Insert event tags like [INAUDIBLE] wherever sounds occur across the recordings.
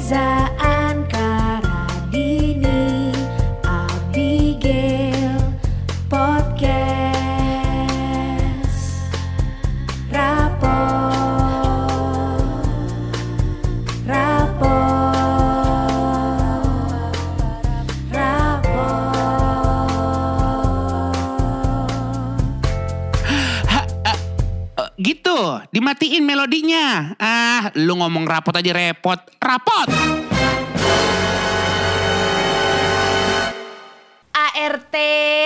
as I rapot aja repot. Rapot! ART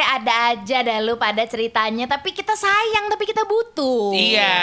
ada aja dah lu pada ceritanya tapi kita sayang tapi kita butuh. Iya.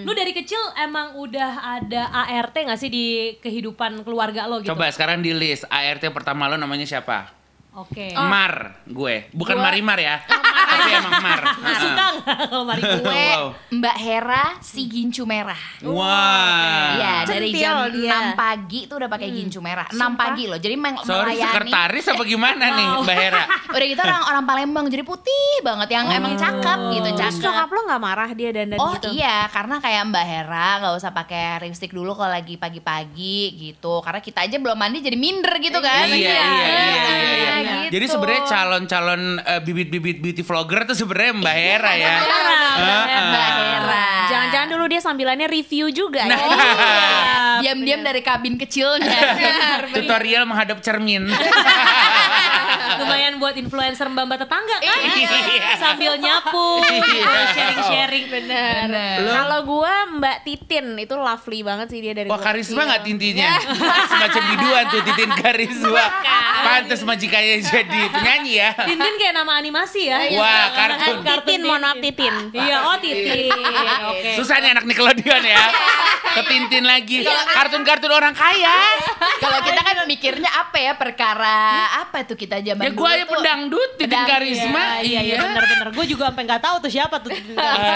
Lu dari kecil emang udah ada ART gak sih di kehidupan keluarga lo gitu? Coba sekarang di list ART pertama lo namanya siapa? Oke. Mar, gue. Bukan Gua- Marimar ya. Tapi emang Mar. Nggak suka nggak kalau mari Gue Wow. Mbak Hera si gincu merah. Wah. Iya, dari Centil jam dia. 6 pagi tuh udah pakai gincu merah. 6 pagi loh. Jadi meng- Sorry, melayani. sekretaris apa gimana nih Mbak Hera? Udah gitu orang orang Palembang jadi putih banget yang emang cakep gitu, Terus cakep. nyokap lo gak marah dia dandan Oh gitu? iya, karena kayak Mbak Hera nggak usah pakai lipstick dulu kalau lagi pagi-pagi gitu. Karena kita aja belum mandi jadi minder gitu kan. Iya, iya, iya, iya, iya. Gitu. Jadi sebenarnya calon-calon eh, bibit-bibit beauty vlogger tuh sebenarnya Mbak Hera ya. Mbak Hera. Jangan-jangan dulu dia sambilannya review juga Nah. ya? Diam-diam dari kabin kecilnya. [LAUGHS] Tutorial menghadap cermin. [LAUGHS] Lumayan buat influencer mbak-mbak tetangga kan? Iya. Sambil nyapu, Iya. sharing-sharing. Bener. Lo- Kalau gua Mbak Titin itu lovely banget sih dia dari Wah karisma nggak tintinya? Semacam biduan tuh titin karisma. Pantes majikanya jadi penyanyi ya. Tintin kayak nama animasi ya. Wah kartun. Titin, mohon maaf Titin. Iya, oh Titin. Oke. Susah nih anak Nickelodeon ya. Ketintin lagi. Kartun-kartun orang kaya. Kalau kita kan mikirnya apa ya perkara apa tuh kita zaman Ya dulu gue aja pedangdut, titin Pedang, karisma. Iya, iya bener-bener. Gue juga sampai nggak tahu tuh siapa tuh.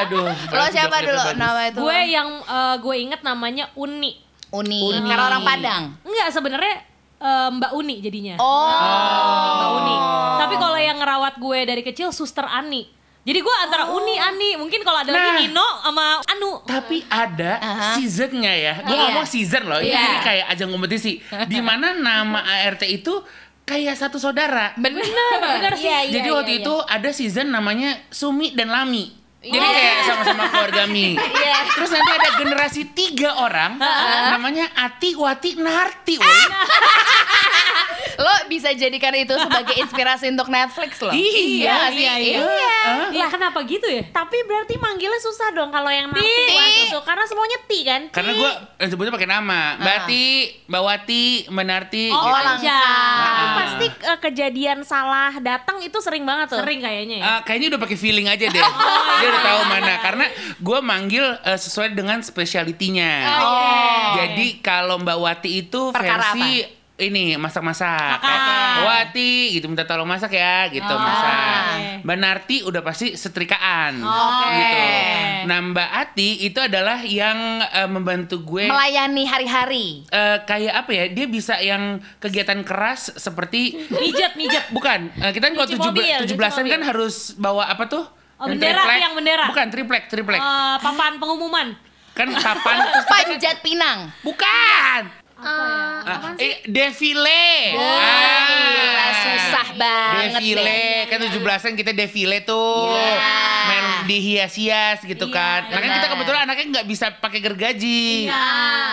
Aduh. Lo siapa dulu nama itu? gue yang eh, gue inget namanya Uni. Uni. Karena orang Padang. Enggak sebenarnya eh, Mbak Uni jadinya. Oh. Mbak Uni. Tapi kalau yang ngerawat gue dari kecil Suster Ani. Jadi gue antara Uni, Ani. Mungkin kalau ada Nah. lagi Nino sama Anu. Tapi ada Aha. seasonnya ya. Gue Iya. ngomong season loh. Ini, Iya. ini kayak ajang kompetisi. Di mana nama ART itu kayak satu saudara. Bener. [LAUGHS] Bener sih. Iya, iya, Jadi iya, waktu iya. itu ada season namanya Sumi dan Lami. Jadi kayak sama-sama keluarga Mi. [LAUGHS] Terus nanti ada generasi tiga orang, namanya Ati, Wati, Narti. [LAUGHS] woy. Lo bisa jadikan itu sebagai inspirasi untuk Netflix loh. Iya, sih? iya, iya. Iya kenapa gitu ya? Tapi berarti manggilnya susah dong kalau yang nanti itu karena semuanya ti kan? Karena gue sebutnya pakai nama. Mbak Ah. Mbak Wati, Mbak Narti. Oh, gitu. Tapi Ah. pasti eh, kejadian salah datang itu sering banget tuh. Sering kayaknya ya. Ah, kayaknya udah pakai feeling aja deh. [LAUGHS] Dia udah tahu mana. Karena gue manggil eh, sesuai dengan spesialitinya. Oh. Jadi kalau Mbak Wati itu Perkara versi ini masak-masak. Kayak, Wati gitu minta tolong masak ya gitu Oh, masak. oke. Mbak Narti udah pasti setrikaan Oke. gitu. Nah Mbak Ati itu adalah yang eh, membantu gue Melayani hari-hari. eh, kayak apa ya? Dia bisa yang kegiatan keras seperti Mijet, mijet. Bukan, eh, kita kan kalau tujuh belasan kan harus bawa apa tuh? Oh, Yang bendera, triplek. tiang bendera. Bukan triplek, triplek. Eh, papan pengumuman. kan papan [LAUGHS] Panjat pinang. Bukan. Ah, Ah, eh, defile. Oh, gila, susah banget Defile, deh. kan tujuh belasan kita defile tuh. Iya. Main dihias-hias gitu Iya, kan. Nah kan kita kebetulan anaknya nggak bisa pakai gergaji. Iya.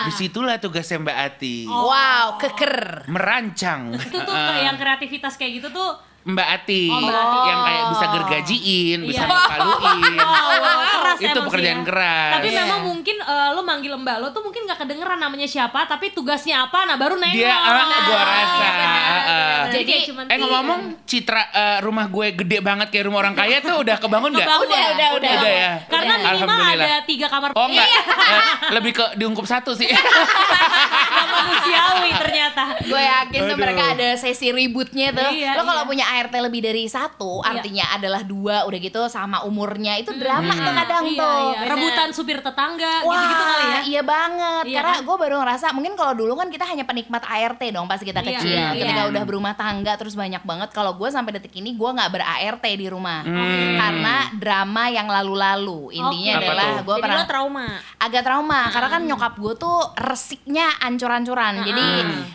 Di situlah tugasnya Mbak Ati. Oh. Wow, keker. Merancang. Itu tuh Ah. kayak yang kreativitas kayak gitu tuh Mbak Ati, Oh, Mbak Ati. yang kayak bisa gergajiin, bisa Iya. ngepaluin. [LAUGHS] keras Itu pekerjaan ya. keras. Tapi Iya. memang mungkin eh, lo manggil mbak lo tuh mungkin nggak kedengeran namanya siapa, tapi tugasnya apa, nah baru nengok. Dia, ah, gua rasa. ah, ah. Jadi Jadi, kayak cuman Eh ngomong-ngomong, citra eh, rumah gue gede banget kayak rumah orang kaya tuh udah kebangun nggak? Kebangun. Udah, udah, udah. Udah ya. Karena minimal ada tiga kamar Oh enggak, Iya, Eh, lebih ke diungkup satu sih. [LAUGHS] nggak manusiawi ternyata. Gue yakin tuh Aduh. mereka ada sesi ributnya tuh. Iya, Lo kalau iya. punya ART lebih dari satu, Iya. artinya adalah dua, udah gitu sama umurnya itu drama tuh kadang Iya, tuh. iya. Rebutan supir tetangga Wah, gitu-gitu kali ya. iya banget. Iya Karena kan? gue baru ngerasa, mungkin kalau dulu kan kita hanya penikmat ART dong pas kita Iya, kecil. iya. Ketika Iya. udah berumah tangga terus banyak banget. Kalau gue sampai detik ini gue nggak ber ART di rumah. Hmm. Karena drama yang lalu-lalu. Intinya Oke. Apa adalah gue Jadi pernah lo trauma. agak trauma karena kan nyokap gue tuh resiknya ancur-ancuran. Jadi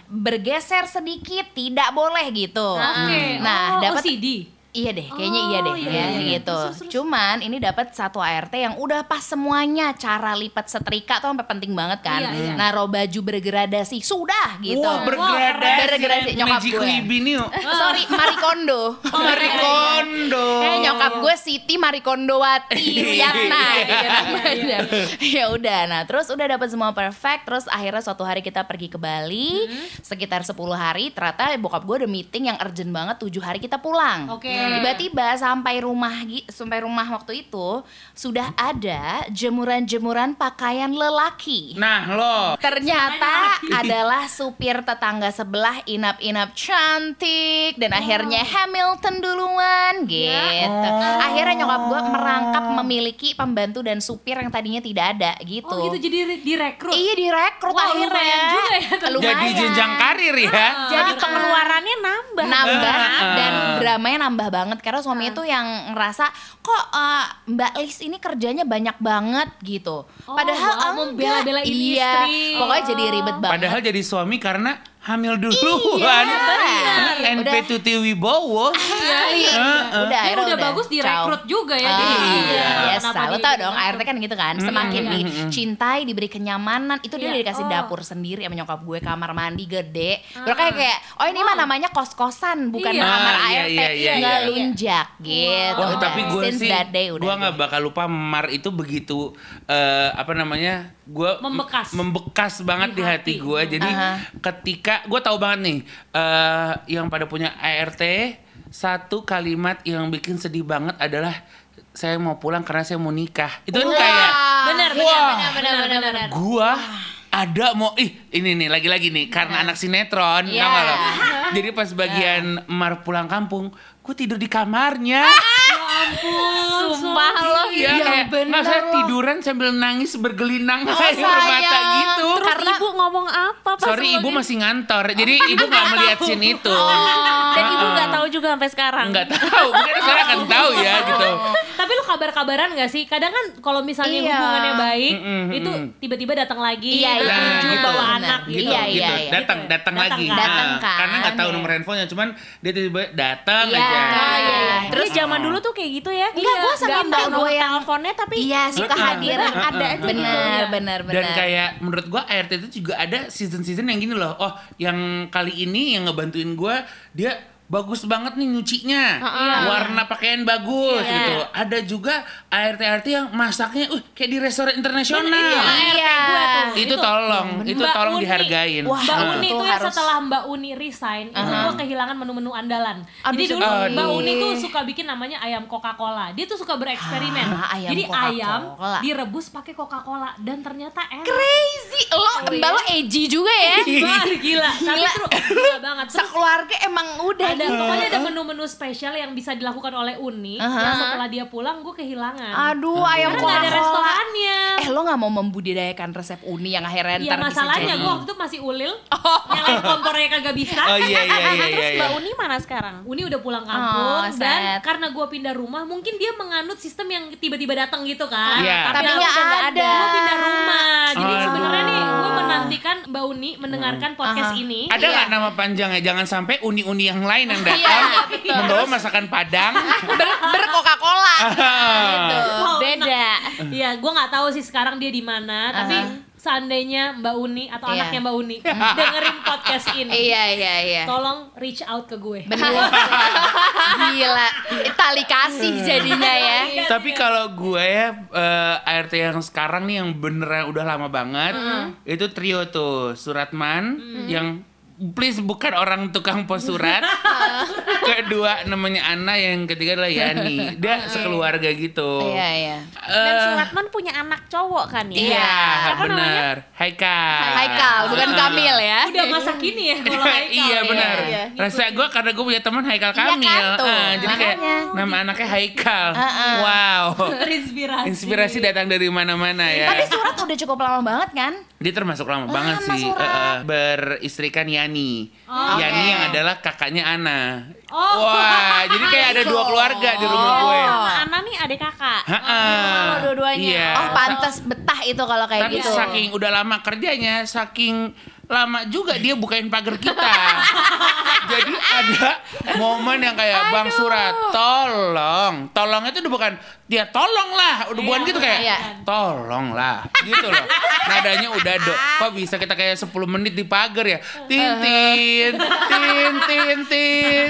bergeser sedikit tidak boleh gitu. Oke. Nah, dapat OCD. Iya deh, kayaknya iya Oh, deh iya, ya iya. gitu. Cuman ini dapat satu ART yang udah pas semuanya cara lipat setrika tuh sampai penting banget kan. Iya, iya. Naruh baju bergradasi sudah gitu. Wah, bergradasi. Bergradasi, nyokap Magic gue. Nih. yuk. [LAUGHS] Sorry, Marie Kondo. [LAUGHS] Marie Kondo. Eh nyokap gue Siti Marikondowati Wiyatna gitu namanya. Ya udah, nah terus udah dapat semua perfect, terus akhirnya suatu hari kita pergi ke Bali, sekitar 10 hari, ternyata bokap gue ada meeting yang urgent banget, tujuh hari kita pulang. Oke. Tiba-tiba sampai rumah sampai rumah waktu itu sudah ada jemuran-jemuran pakaian lelaki. Nah lo. Ternyata adalah supir tetangga sebelah inap-inap cantik dan akhirnya Hamilton duluan gitu. Akhirnya nyokap gue merangkap memiliki pembantu dan supir yang tadinya tidak ada gitu. Oh gitu jadi re- direkrut. Iya direkrut Wah, akhirnya. lumayan juga ya. Jadi jenjang karir ya. Jadi pengeluarannya nambah. nambah Ah. dan dramanya nambah banget karena suaminya tuh yang ngerasa kok eh, Mbak Lis ini kerjanya banyak banget gitu. Oh, Padahal mau enggak. membela-belain iya, istri. pokoknya jadi ribet banget. Padahal jadi suami karena hamil duluan. Iya, NP udah. Tuti Wibowo. Asli. Heeh. Udah, Ya akhirnya udah bagus direkrut juga ya. Ah, jadi. iya, biasa. Lo di- tau dong, ART kan gitu kan. Semakin Iya. dicintai, diberi kenyamanan, itu dia Iya. dikasih Oh. dapur sendiri sama nyokap gue, kamar mandi gede. Baru kayak kayak, oh ini mah namanya kos-kosan, bukan Iya. kamar Ah, iya, ART. iya, iya, Nggak iya. lunjak gitu. Wah Udah, tapi gue sih, udah gue nggak deh. bakal lupa Mar itu begitu eh, apa namanya, gue Membekas. membekas banget di, hati, gue. Jadi Aha. Ketika gue tahu banget nih, eh, yang pada punya ART satu kalimat yang bikin sedih banget adalah saya mau pulang karena saya mau nikah. Itu kan kayak Benar, benar, Wah. benar, benar, benar, gua ada mau ih ini nih lagi-lagi nih karena anak sinetron Iya. tau gak lo? Jadi pas bagian Mar pulang kampung, gue tidur di kamarnya. Sumpah lo. Iya Iya, kayak bener nggak saya loh. tiduran sambil nangis bergelinang Oh, air mata gitu. Terus Karena- ibu ngomong apa pas Sorry ibu masih ngantor, jadi ibu nggak melihat scene itu. Dan ibu Heeh. nggak tahu juga sampai sekarang. Nggak tahu, mungkin sekarang akan tahu ya gitu. Tapi lu kabar-kabaran gak sih? Kadang kan kalau misalnya Iya. hubungannya baik, Mm-mm, itu mm-mm. tiba-tiba datang lagi, Iya, iya, gitu. bawa anak gitu, Iya, gitu. iya, iya. datang Gitu. datang Datang lagi kan? Datang Nah, kan, karena nggak tahu iya. nomor handphonenya cuman dia tiba-tiba datang Iya, aja iya, iya. Terus zaman dulu tuh kayak gitu ya. Enggak, gue sama gue nomor yang teleponnya tapi Iya, suka hadir. Ada aja gitu. Benar, benar, benar. dan kayak menurut gua ART itu juga ada season-season yang gini loh oh yang kali ini yang ngebantuin gua dia bagus banget nih nyucinya warna pakaian bagus Iya. gitu ada juga ART-ART yang masaknya uh kayak di restoran internasional Iya. itu tolong itu Mbak tolong Uni. dihargain Wah, Mbak. Uni Itu ya harus- setelah Mbak Uni resign, itu gue kehilangan menu-menu andalan. Abis Jadi dulu itu- Mbak Aduh. Uni tuh suka bikin namanya ayam Coca-Cola. Dia tuh suka bereksperimen. Ah, ayam Jadi Coca-Cola. ayam direbus pakai Coca-Cola dan ternyata enak. Crazy. Lo, mbak lo edgy juga ya. Wah, gila. Tapi Gila. terus gila banget. Terus Sekeluarga emang udah ada pokoknya ada menu-menu spesial yang bisa dilakukan oleh Uni Aha. yang setelah dia pulang gue kehilangan. Aduh, ayam Karena nggak ada restorannya. Eh lo gak mau membudidayakan resep uni yang akhirnya Iya ntar bisa masalahnya gue waktu itu masih ulil, [LAUGHS] nyalain kompornya kagak bisa. oh iya iya iya [LAUGHS] Terus iya, Mbak iya. Uni mana sekarang? Uni udah pulang kampung Oh, dan karena gue pindah rumah mungkin dia menganut sistem yang tiba-tiba datang gitu kan. Iya. Tapi aku nggak udah nggak ada. Gue pindah rumah. Jadi Aduh. sebenarnya nih gue menantikan Mbak Uni mendengarkan podcast Aha. ini. ada Iya. nggak nama panjangnya jangan sampai uni-uni yang lain yang datang Iya, membawa masakan padang ber, ber Coca-Cola. gitu. Wow, Beda. Iya, gue nggak tahu sih sekarang dia di mana. Tapi seandainya Mbak Uni atau Iya. anaknya Mbak Uni [LAUGHS] dengerin podcast ini, Iya, iya, iya. tolong reach out ke gue. Bener. [LAUGHS] Gila. Tali kasih jadinya ya. Tapi kalau gue ya eh, ART yang sekarang nih yang beneran udah lama banget itu trio tuh Suratman yang please bukan orang tukang pos surat. [LAUGHS] [LAUGHS] Kedua namanya Ana yang ketiga adalah Yani. Dia sekeluarga gitu. Iya, iya. Dan Eh, Suratman punya anak cowok kan ya? Iya, Siapa namanya? bener. Haikal. Haikal, bukan Heeh. Kamil ya. [LAUGHS] Udah masa kini ya kalau Haikal. iya ya. benar. iya. Rasa gue karena gue punya teman Haikal Iya kan, Kamil. tuh. Eh, jadi kayak Makanya. nama anaknya Haikal. Heeh. Wow. Terinspirasi. Inspirasi datang dari mana-mana ya. Tapi surat udah cukup lama banget kan? Dia termasuk lama Lama banget sih. Surat. Eh, eh, beristrikan Yani. Oh, Yani oke. yang adalah kakaknya Ana. Oh. Wah, jadi kayak ada dua keluarga di rumah gue. Oh. Sama Ana nih adik kakak. Ha-ha. Oh, dua-duanya. Iya. Oh, pantas betah itu kalau kayak Tapi gitu. saking udah lama kerjanya, saking lama juga dia bukain pagar kita. [LAUGHS] Jadi ada momen yang kayak Bang Surat, tolong, tolong itu udah bukan dia tolong lah, udah bukan gitu kayak Iya. tolong lah, gitu loh. Nadanya udah do, kok bisa kita kayak 10 menit di pagar ya? Tin tin tin tin tin tin.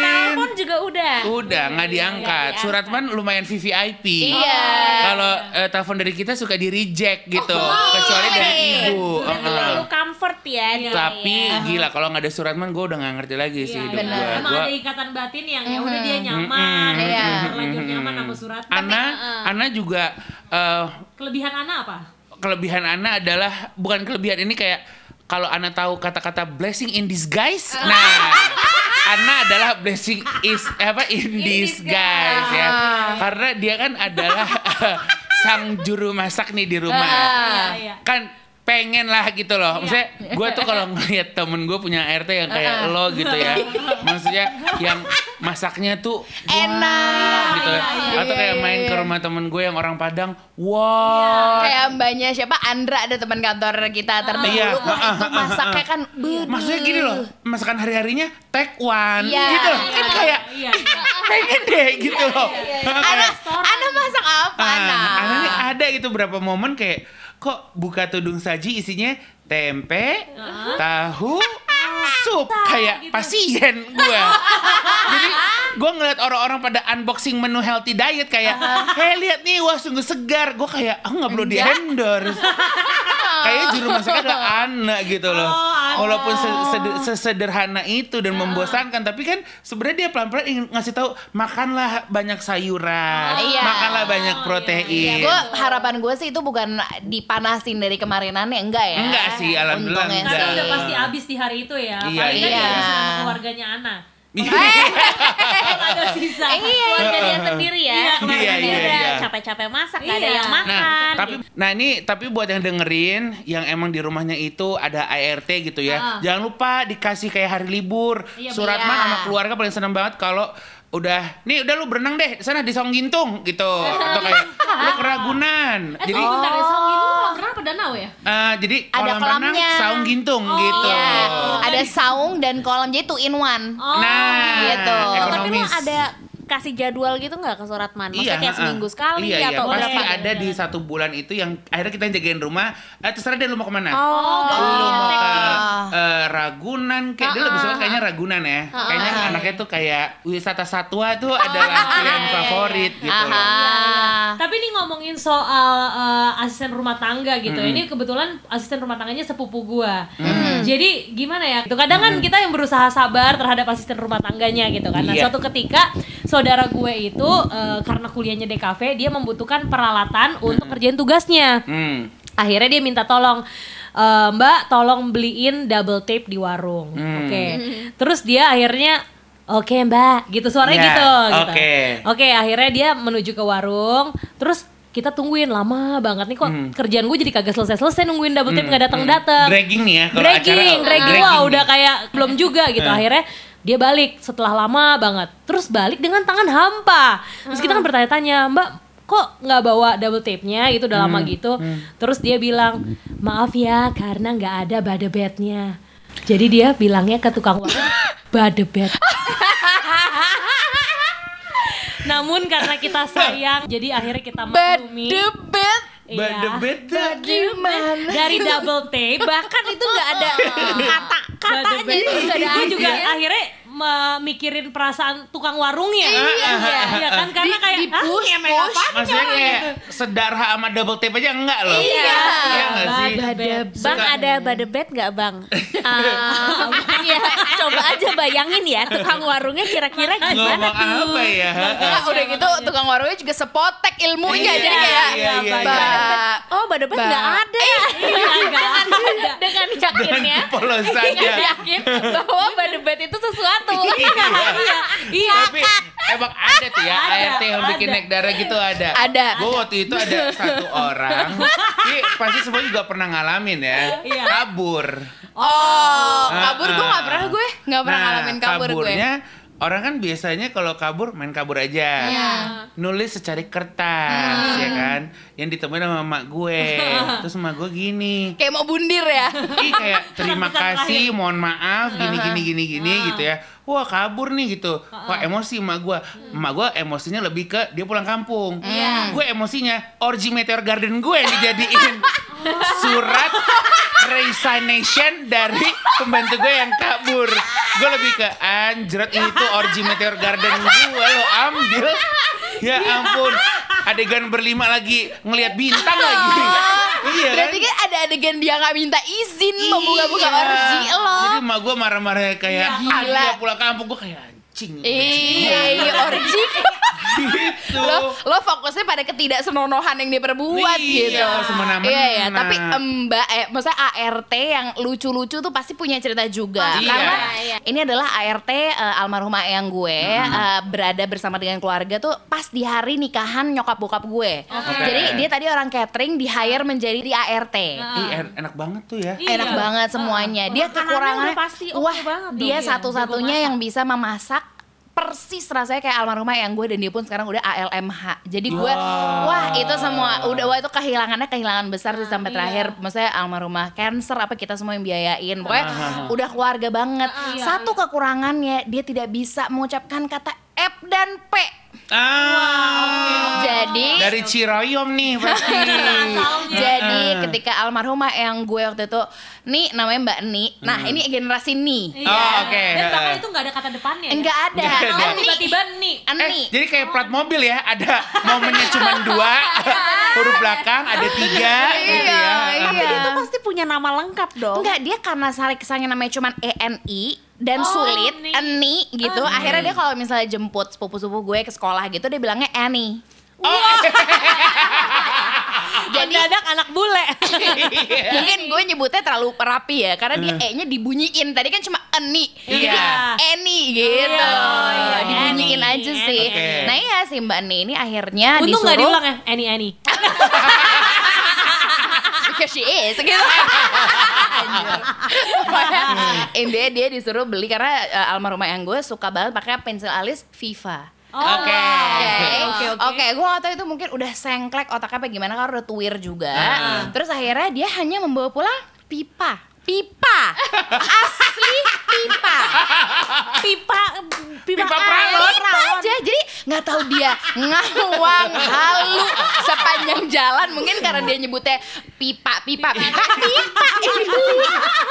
Telepon juga udah. Udah nggak diangkat. Suratman lumayan VVIP. Iya. Kalau eh, telepon dari kita suka di reject gitu, kecuali dari ibu. Berarti Heeh. Perlu comfort ya. dia Tapi ya. gila kalau nggak ada Suratman gue udah nggak ngerti lagi sih Iya, hidup bener. gue. Emang Gua- ada ikatan batin yang ya udah dia nyaman, Mm-mm. Iya. terlanjur nyaman sama surat. Ana, Ana juga eh, Kelebihan Ana apa? kelebihan Ana adalah bukan kelebihan ini kayak kalau Ana tahu kata-kata blessing in disguise, nah Ana adalah blessing is apa in disguise ya, karena dia kan adalah [LAUGHS] sang juru masak nih di rumah, Iya, iya. kan pengen lah gitu loh, maksudnya gue tuh kalau ngeliat temen gue punya ART yang kayak lo gitu ya, [LAUGHS] maksudnya yang masaknya tuh Enak. gitu, Iya, atau kayak iya, main iya. ke rumah temen gue yang orang Padang, wow, Kayak mbaknya siapa Andra ada teman kantor kita terdahulu Iya. Wah itu masaknya kan bener. Maksudnya gini loh, masakan hari-harinya take one Iya. gitu loh. Kan kayak Iya. pengen deh gitu loh. Ana, Ana masak apa Ana? Ana ada gitu berapa momen kayak kok buka tudung saji isinya tempe, tahu, [LAUGHS] sup kayak pasien gua. [LAUGHS] Jadi gua ngeliat orang-orang pada unboxing menu healthy diet kayak, heh lihat nih wah sungguh segar. Gua kayak aku nggak perlu di endorse. [LAUGHS] Kayak juru masaknya adalah Ana gitu loh. Ana. Walaupun se- seder- sesederhana itu dan membosankan, tapi kan sebenarnya dia pelan-pelan ingin ngasih tahu makanlah banyak sayuran, Iya. makanlah banyak protein. Gue harapan gue sih itu bukan dipanasin dari kemarinannya enggak ya? Enggak sih, alhamdulillah Untungnya enggak. Sih. udah pasti habis di hari itu ya. Iya, Paling kan iya. sama keluarganya Ana. Iya. Ada sisa. Iya. keluarga dia sendiri ya. Iya, iya, iya, iya. Capek-capek masak, gak ada Iya. yang makan. Nah, tapi nah ini tapi buat yang dengerin yang emang di rumahnya itu ada ART gitu ya. Ah. Jangan lupa dikasih kayak hari libur. Iya, Suratman iya. sama keluarga paling seneng banget kalau udah nih udah lu berenang deh sana di Song Gintung gitu atau kayak lu ke Ragunan. Eh, Jadi tapi bentar Song itu kolam renang apa danau ya? eh, jadi Ada kolam renang kolamnya. Saung Gintung gitu. Iya. Ada saung dan kolam jadi two in one. Oh, Nah, gitu. Oh, tapi lu ekonomis. ada kasih jadwal gitu nggak ke Suratman? Maksudnya kayak ha-ha. seminggu sekali iya, atau iya. pasti berapa? ada di satu bulan itu yang akhirnya kita yang jagain rumah eh, terserah deh lu mau ke mana Oh, lu mau ke eh, Ragunan kayak dia lebih suka kayaknya Ragunan ya kayaknya Ah. anaknya tuh kayak wisata satwa tuh adalah [LAUGHS] pilihan favorit gitu loh Aha. Tapi nih ngomongin soal eh, asisten rumah tangga gitu. Ini kebetulan asisten rumah tangganya sepupu gua. Jadi gimana ya? Itu kadang kan kita yang berusaha sabar terhadap asisten rumah tangganya gitu kan. Nah, Iya. suatu ketika saudara gue itu eh, karena kuliahnya DKV, dia membutuhkan peralatan untuk kerjain tugasnya. Hmm. Akhirnya dia minta tolong "Eh, Mbak, tolong beliin double tape di warung. Hmm. Oke. Terus dia akhirnya Oke mbak, gitu suaranya Ya, gitu, gitu. oke. Oke, akhirnya dia menuju ke warung. Terus kita tungguin lama banget nih kok kerjaan gue jadi kagak selesai-selesai nungguin double tape nggak datang-datang. dragging nih ya kalau Dragging, acara dragging, dragging wah udah kayak belum juga gitu. Eh. Akhirnya dia balik setelah lama banget. Terus balik dengan tangan hampa. Terus kita kan bertanya-tanya, Mbak kok nggak bawa double tape-nya itu udah lama gitu. Terus dia bilang, maaf ya karena nggak ada badebetnya. Jadi dia bilangnya ke tukang warung, [LAUGHS] badebet. [LAUGHS] Namun karena kita sayang, jadi akhirnya kita maklumi. Bedebet Iya. Badebet tuh gimana? Dari double tape Bahkan itu nggak ada [LAUGHS] kata katanya itu nggak ada gue juga akhirnya? mikirin perasaan tukang warungnya Iya. iya kan? karena Di- kayak di "Hah, push, push." maksudnya nih?" kayak sedarha sama double tape aja enggak loh? Iya. iya sih. Bang ada badebet nggak bang? [LAUGHS] Ya coba aja bayangin ya tukang warungnya kira-kira gimana ngomong apa ya? Nah, udah gitu tukang warungnya juga sepotek ilmunya Iya, jadi kayak iya, iya, "Ba- Oh badebet Ba- nggak ada. Iya, nggak ada. Dengan yakinnya polosannya dengan yakin bahwa badebet itu sesuatu. [LAUGHS] iya iya tapi emang ada tuh ya Ada, ART yang bikin ada. naik darah gitu ada Ada. gue waktu itu ada satu orang [LAUGHS] ini pasti semua juga pernah ngalamin ya Iya. kabur Oh, Ah, kabur gue ah. nggak pernah gue nggak pernah Nah, ngalamin kabur gue. Orang kan biasanya kalau kabur main kabur aja. Iya. Nulis secari kertas, Hmm. ya kan? Yang ditemuin sama emak gue. [LAUGHS] Terus emak gue gini. Kayak mau bundir ya. Ih kayak terima kasih, mohon maaf, gini gini gini gini gitu ya. Wah kabur nih gitu. Wah emosi emak gue. Emak gue emosinya lebih ke dia pulang kampung. Gue emosinya Orgy Meteor Garden gue yang dijadiin [LAUGHS] surat resignation dari pembantu gue yang kabur. Gue lebih ke anjret itu Orgy Meteor Garden gue lo ambil. Ya ampun. Adegan berlima lagi ngelihat bintang lagi. iya kan? Berarti kan ada adegan dia nggak minta izin membuka-buka Iya. orgi lo. Jadi emak gue marah-marah kayak Gila. ah dia pulang kampung gue kayak anjing. Iya, iya orgi. gitu. lo lo fokusnya pada ketidaksenonohan yang diperbuat Iya, gitu. semena-mena. Iya ya, tapi Mbak eh maksudnya ART yang lucu-lucu tuh pasti punya cerita juga. Pasti. Karena Iya, iya. ini adalah ART eh, almarhumah eyang gue eh, berada bersama dengan keluarga tuh pas di hari nikahan nyokap bokap gue. Jadi dia tadi orang catering di hire menjadi di ART. Ih, en- enak banget tuh ya. Iya. Enak banget semuanya. Dia Makanannya kekurangannya udah pasti wah, dia Iya, satu-satunya yang bisa memasak persis rasanya kayak almarhumah yang gue dan dia pun sekarang udah ALMH. Jadi gue Wow. wah itu semua udah wah itu kehilangannya kehilangan besar sih sampai terakhir maksudnya almarhumah cancer apa kita semua yang biayain. Pokoknya udah keluarga banget. Satu kekurangannya dia tidak bisa mengucapkan kata F dan P. Ah. Jadi Dari Ciroyom nih pasti. [LAUGHS] Jadi ketika almarhumah yang gue waktu itu Nih namanya Mbak Ni Nah Hmm. ini generasi Ni Oh, oke. Dan bahkan itu nggak ada kata depannya. ya? Enggak ada Nggak ada. Ni. Tiba-tiba nih. Eh, Ni jadi kayak plat mobil ya, ada momennya cuma [LAUGHS] dua, huruf belakang ada tiga, gitu ya. Iya, Tapi dia tuh pasti punya nama lengkap dong. Enggak dia karena saling kesannya namanya cuma ENI dan Oh, sulit Ni. Eni gitu akhirnya dia kalau misalnya jemput sepupu-sepupu gue ke sekolah gitu dia bilangnya Annie Oh, [LAUGHS] jadi Mendadak anak bule. iya. [LAUGHS] mungkin gue nyebutnya terlalu rapi ya karena dia E nya dibunyiin tadi kan cuma Eni jadi Iya. Eni gitu iya, dibunyiin Annie. aja sih Oke. nah iya si Mbak Eni ini akhirnya Untung nggak disuruh diulang ya, Annie [LAUGHS] Annie. Because she is gitu. [LAUGHS] Intinya dia disuruh beli karena uh, almarhumah yang gue suka banget pakai pensil alis Viva. Oh, Oke. Oke, Oke, gue gak tau itu mungkin udah sengklek otaknya apa gimana karena udah tuir juga. Terus akhirnya dia hanya membawa pulang pipa, pipa, asli pipa, Pipa Pipa air, pralon. pipa aja. Jadi nggak tahu dia ngawang halu sepanjang jalan. Mungkin karena dia nyebutnya pipa, pipa, pipa, pipa ini beli.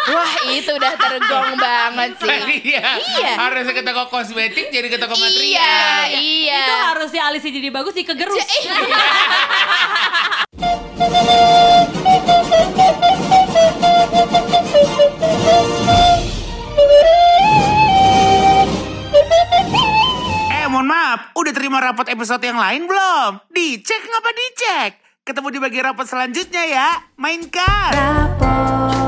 Wah itu udah tergong banget sih. Iya. Iya. Harusnya ke toko kosmetik jadi ke toko Iya, material. iya. Itu harusnya alisnya jadi bagus di kegerus. [LAUGHS] Eh, mohon maaf, udah terima rapot episode yang lain belum? Dicek ngapa dicek? Ketemu di bagian rapot selanjutnya ya. Mainkan. Rapor